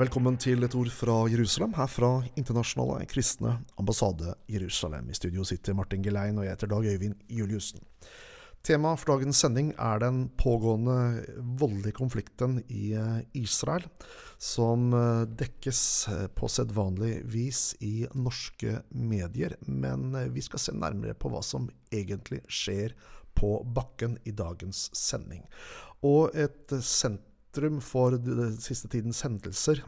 velkommen til et ord fra Jerusalem, her fra Internasjonale kristne ambassade Jerusalem. I studio sitter Martin Gelein, og jeg heter Dag Øyvind Juliussen. Temaet for dagens sending er den pågående voldelige konflikten i eh, Israel, som eh, dekkes eh, på sedvanlig vis i norske medier. Men vi skal se nærmere på hva som egentlig skjer på bakken i dagens sending. Og et sentrum for den siste tidens hendelser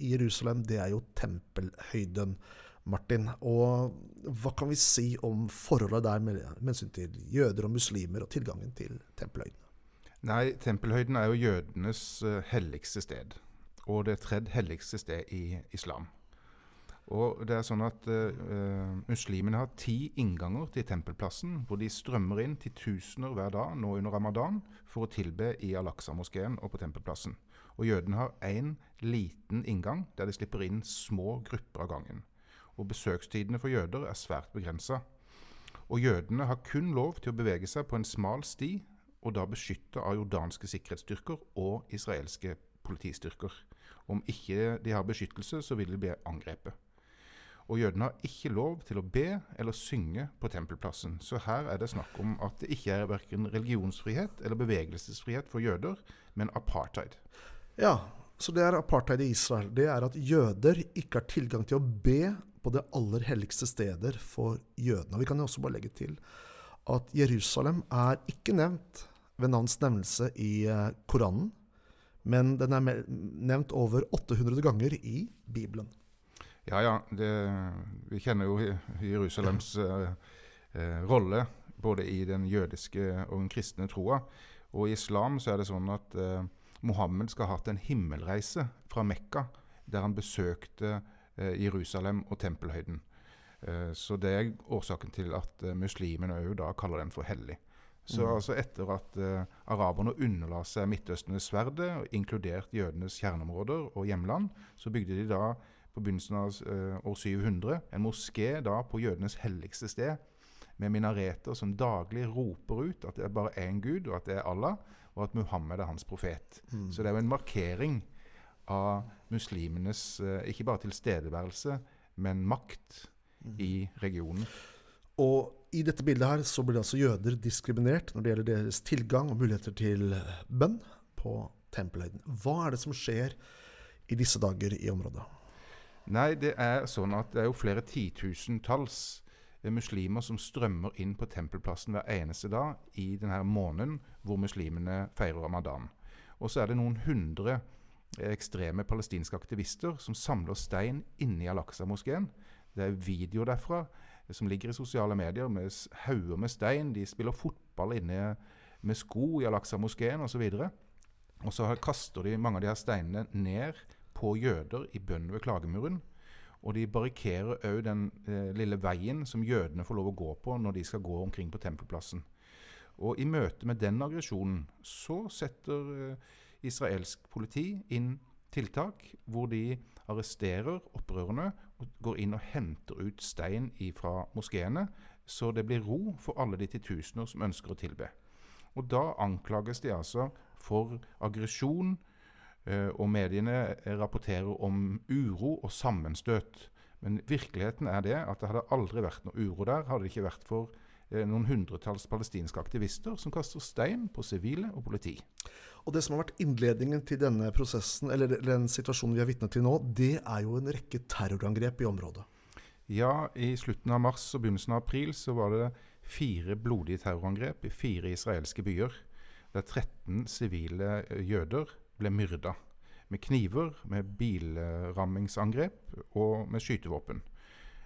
i Jerusalem, det er jo tempelhøyden. Martin. Og hva kan vi si om forholdet der med, hensyn til jøder og muslimer og tilgangen til tempelhøyden? Nei, tempelhøyden er jo jødenes uh, helligste sted. Og det tredje helligste sted i islam. Og det er sånn at uh, Muslimene har ti innganger til tempelplassen, hvor de strømmer inn til tusener hver dag nå under ramadan for å tilbe i Al-Aqsa-moskeen og på tempelplassen. Og jødene har én liten inngang der de slipper inn små grupper av gangen og besøkstidene for jøder er svært begrensa. Og jødene har kun lov til å bevege seg på en smal sti, og da beskytta av jordanske sikkerhetsstyrker og israelske politistyrker. Om ikke de har beskyttelse, så vil de bli angrepet. Og jødene har ikke lov til å be eller synge på tempelplassen. Så her er det snakk om at det ikke er verken religionsfrihet eller bevegelsesfrihet for jøder, men apartheid. Ja, så det er apartheid i Israel. Det er at jøder ikke har tilgang til å be på det aller helligste steder for jødene. Vi kan jo også bare legge til at Jerusalem er ikke nevnt ved navns nevnelse i eh, Koranen, men den er nevnt over 800 ganger i Bibelen. Ja, ja. Det, vi kjenner jo Jerusalems eh, eh, rolle både i den jødiske og den kristne troa. Og i islam så er det sånn at eh, Mohammed skal ha hatt en himmelreise fra Mekka, der han besøkte Eh, Jerusalem og tempelhøyden. Eh, så det er årsaken til at eh, muslimene òg da kaller den for hellig. Så mm. altså etter at araberne underla seg Midtøstenes sverd, inkludert jødenes kjerneområder og hjemland, så bygde de da på begynnelsen av uh, år 700 en moské da på jødenes helligste sted, med minareter som daglig roper ut at det er bare én gud, og at det er Allah, og at Muhammed er hans profet. Mm. Så det er jo en markering av muslimenes eh, ikke bare tilstedeværelse, men makt mm. i regionen. Og i dette bildet her så blir altså jøder diskriminert når det gjelder deres tilgang og muligheter til bønn på tempelhøyden. Hva er det som skjer i disse dager i området? Nei, det er sånn at det er jo flere titusentalls muslimer som strømmer inn på tempelplassen hver eneste dag i denne måneden hvor muslimene feirer ramadan. Og så er det noen hundre ekstreme palestinske aktivister som samler stein inni Al-Aqsa-moskeen. Det er videoer derfra som ligger i sosiale medier med hauger med stein. De spiller fotball inne med sko i Al-Aqsa-moskeen osv. Og så kaster de mange av de her steinene ned på jøder i bønn ved klagemuren. Og de barrikerer òg den eh, lille veien som jødene får lov å gå på når de skal gå omkring på tempelplassen. Og i møte med den aggresjonen så setter eh, israelsk politi inn tiltak hvor de arresterer opprørerne og går inn og henter ut stein fra moskeene, så det blir ro for alle de titusener som ønsker å tilbe. Og Da anklages de altså for aggresjon, og mediene rapporterer om uro og sammenstøt. Men virkeligheten er det at det hadde aldri vært noe uro der, hadde det ikke vært for Eh, noen hundretalls palestinske aktivister som kaster stein på sivile og politi. Og Det som har vært innledningen til denne prosessen, eller den situasjonen vi er vitne til nå, det er jo en rekke terrorangrep i området. Ja, i slutten av mars og begynnelsen av april så var det fire blodige terrorangrep i fire israelske byer. Der 13 sivile eh, jøder ble myrda. Med kniver, med bilrammingsangrep og med skytevåpen.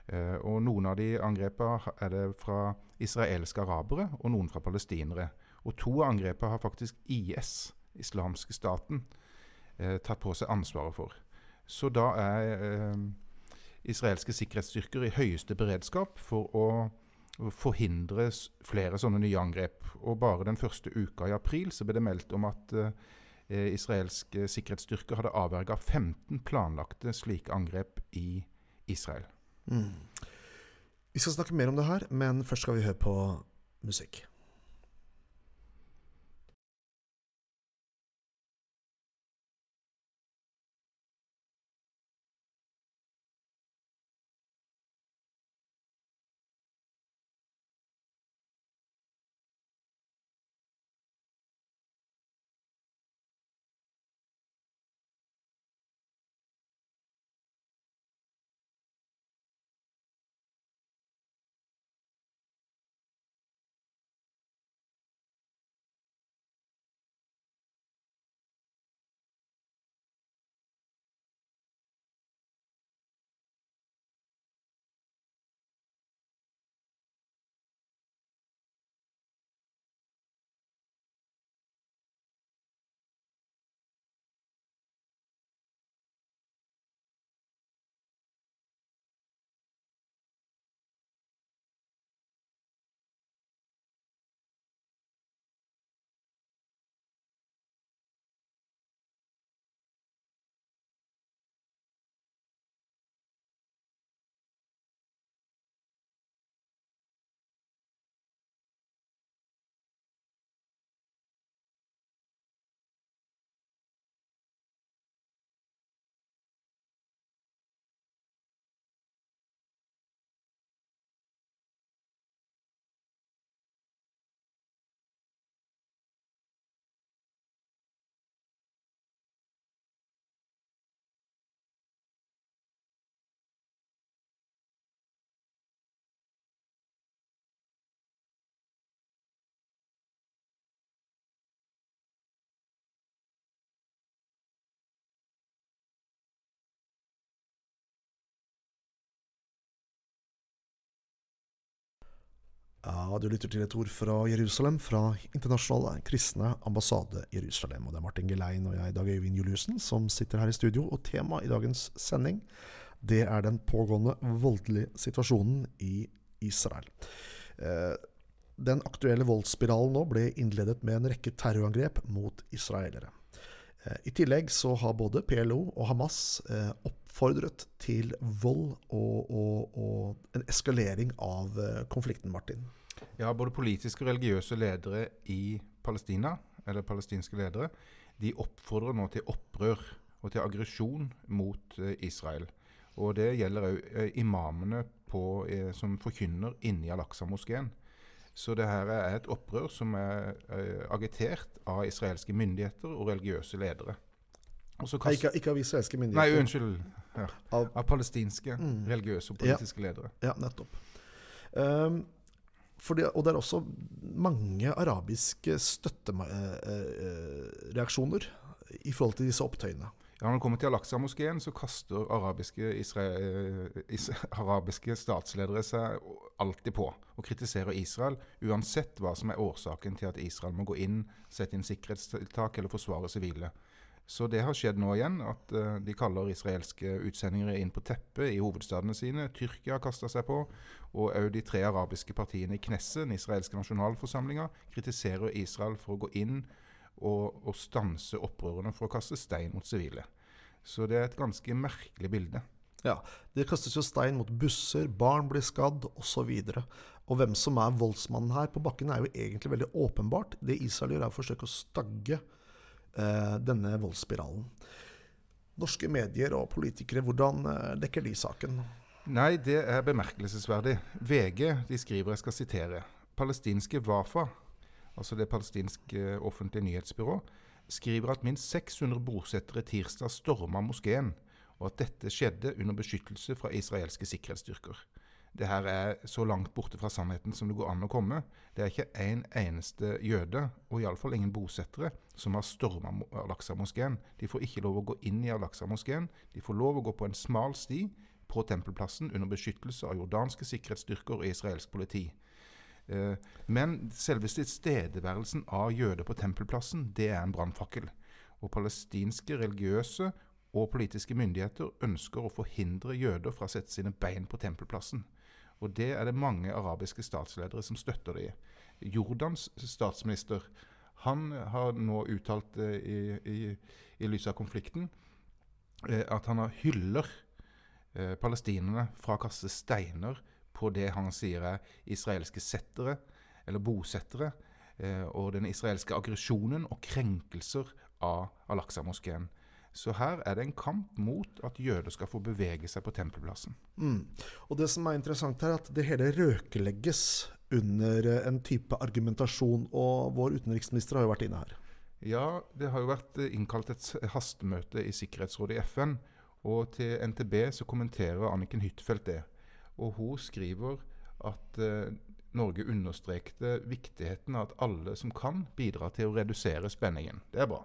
Eh, og Noen av de angrepene er det fra israelske arabere, og noen fra palestinere. Og To av angrepene har faktisk IS, islamske staten, eh, tatt på seg ansvaret for. Så da er eh, israelske sikkerhetsstyrker i høyeste beredskap for å forhindre flere sånne nye angrep. Og bare den første uka i april så ble det meldt om at eh, israelske sikkerhetsstyrker hadde avverga 15 planlagte slike angrep i Israel. Mm. Vi skal snakke mer om det her, men først skal vi høre på musikk. Ja, Du lytter til et ord fra Jerusalem, fra Internasjonale kristne ambassade Jerusalem. Og Det er Martin Gelein og jeg, Dag Øyvind Juliussen, som sitter her i studio. Og temaet i dagens sending det er den pågående voldelige situasjonen i Israel. Eh, den aktuelle voldsspiralen nå ble innledet med en rekke terrorangrep mot israelere. Eh, I tillegg så har både PLO og Hamas eh, oppfordret til vold og, og, og en eskalering av eh, konflikten, Martin. Ja, både politiske og religiøse ledere i Palestina, eller palestinske ledere, de oppfordrer nå til opprør og til aggresjon mot Israel. Og det gjelder òg imamene på, som forkynner inni Al-Aqsa-moskeen. Så det her er et opprør som er agitert av israelske myndigheter og religiøse ledere. Kast... Ikke, ikke, av israelske myndigheter? Nei, unnskyld. Ja. Av... av, palestinske mm. religiøse og politiske ja. ledere. Ja, nettopp. Um, det, og det er også mange arabiske støttereaksjoner uh, uh, i forhold til disse opptøyene. Ja, Når det kommer til Al-Aqsa-moskeen, så kaster arabiske, arabiske, statsledere seg alltid på og kritiserer Israel, uansett hva som er årsaken til at Israel må gå inn, sette inn sikkerhetstiltak eller forsvare sivile. Så det har skjedd nå igjen, at uh, de kaller israelske utsendinger inn på teppet i hovedstadene sine. Tyrkia har kasta seg på, og òg de tre arabiske partiene i Knesset, den israelske nasjonalforsamlinga, kritiserer Israel for å gå inn og, og stanse opprørerne for å kaste stein mot sivile. Så det er et ganske merkelig bilde. Ja, Det kastes jo stein mot busser, barn blir skadd osv. Og, og hvem som er voldsmannen her på bakken, er jo egentlig veldig åpenbart. Det Israel gjør, er å forsøke å stagge eh, denne voldsspiralen. Norske medier og politikere, hvordan eh, dekker de saken? Nei, det er bemerkelsesverdig. VG de skriver, jeg skal sitere, palestinske Wafa altså det palestinske offentlige nyhetsbyrå, skriver at minst 600 bosettere tirsdag storma moskeen, og at dette skjedde under beskyttelse fra israelske sikkerhetsstyrker. Det her er så langt borte fra sannheten som det går an å komme. Det er ikke en eneste jøde, og iallfall ingen bosettere, som har storma Al-Aqsa-moskeen. De får ikke lov å gå inn i Al-Aqsa-moskeen. De får lov å gå på en smal sti på tempelplassen under beskyttelse av jordanske sikkerhetsstyrker og israelsk politi. Eh, men selve tilstedeværelsen av jøder på tempelplassen, det er en brannfakkel. Og palestinske religiøse og politiske myndigheter ønsker å forhindre jøder fra å sette sine bein på tempelplassen. Og det er det mange arabiske statsledere som støtter det. i. Jordans statsminister han har nå uttalt eh, i, i, i lys av konflikten eh, at han hyller eh, palestinerne fra å kaste steiner på det han sier er israelske settere, eller bosettere, og den israelske aggresjonen og krenkelser av Al-Aqsa-moskeen. Så her er det en kamp mot at jøder skal få bevege seg på tempelplassen. Mm. Og Det som er interessant her, er at det hele røkelegges under eh, en type argumentasjon. Og vår utenriksminister har jo vært inne her. Ja, det har jo vært eh, innkalt et hastemøte i Sikkerhetsrådet i FN. Og til NTB så kommenterer Anniken Huitfeldt det. Og hun skriver at eh, Norge understrekte viktigheten av at alle som kan, bidrar til å redusere spenningen. Det er bra.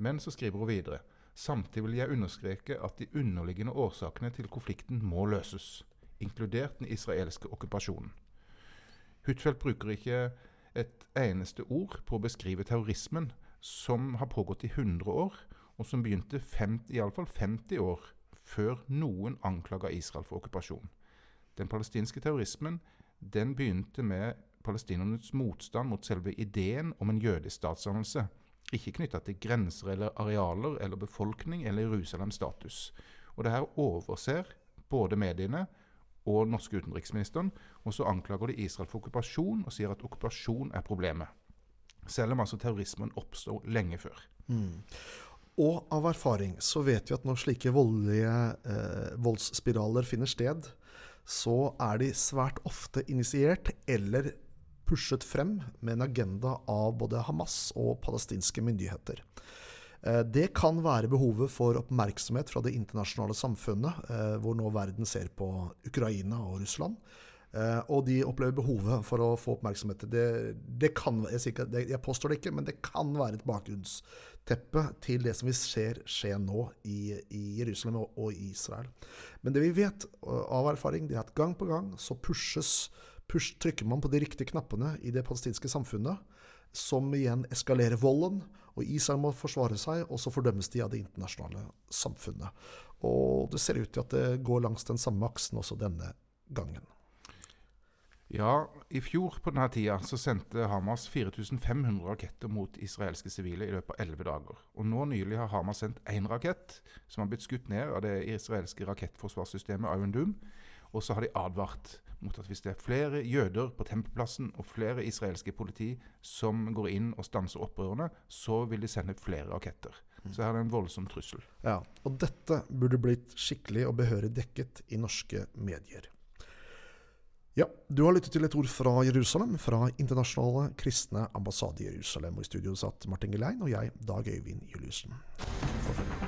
Men så skriver hun videre. Samtidig vil jeg understreke at de underliggende årsakene til konflikten må løses, inkludert den israelske okkupasjonen. Huitfeldt bruker ikke et eneste ord på å beskrive terrorismen som har pågått i 100 år, og som begynte fem, i alle fall 50 år før noen anklaga Israel for okkupasjon. Den palestinske terrorismen den begynte med palestinernes motstand mot selve ideen om en jødisk statsdannelse, ikke knytta til grenser eller arealer eller befolkning eller Jerusalems status. Og det her overser både mediene og norske utenriksministeren, og så anklager de Israel for okkupasjon og sier at okkupasjon er problemet. Selv om altså terrorismen oppstår lenge før. Mm. Og av erfaring så vet vi at når slike voldelige eh, voldsspiraler finner sted, så er de svært ofte initiert eller pushet frem med en agenda av både Hamas og palestinske myndigheter. Eh, det kan være behovet for oppmerksomhet fra det internasjonale samfunnet, eh, hvor nå verden ser på Ukraina og Russland. Eh, og de opplever behovet for å få oppmerksomhet. Det, det kan, jeg, ikke, jeg, påstår det ikke, men det kan være et bakgrunnsteppe til det som vi ser skje nå i, i Jerusalem og, og, i Israel. Men det vi vet av erfaring, det er at gang på gang så pushes push, trykker man på de riktige knappene i det palestinske samfunnet, som igjen eskalerer volden, og Israel må forsvare seg, og så fordømmes de av det internasjonale samfunnet. Og det ser ut til at det går langs den samme aksen også denne gangen. Ja, i fjor på denne tida så sendte Hamas 4500 raketter mot israelske sivile i løpet av 11 dager. Og nå nylig har Hamas sendt én rakett, som har blitt skutt ned av det israelske rakettforsvarssystemet Iron Doom. Og så har de advart mot at hvis det er flere jøder på Tempelplassen og flere israelske politi som går inn og stanser opprørerne, så vil de sende flere raketter. Så her er det en voldsom trussel. Ja, Og dette burde blitt skikkelig og behørig dekket i norske medier. Ja, du har lyttet til et ord fra Jerusalem, fra Internasjonale kristne ambassade i Jerusalem. Og i studio satt Martin Gelein og jeg, Dag Øyvind Juliussen. Forfølg.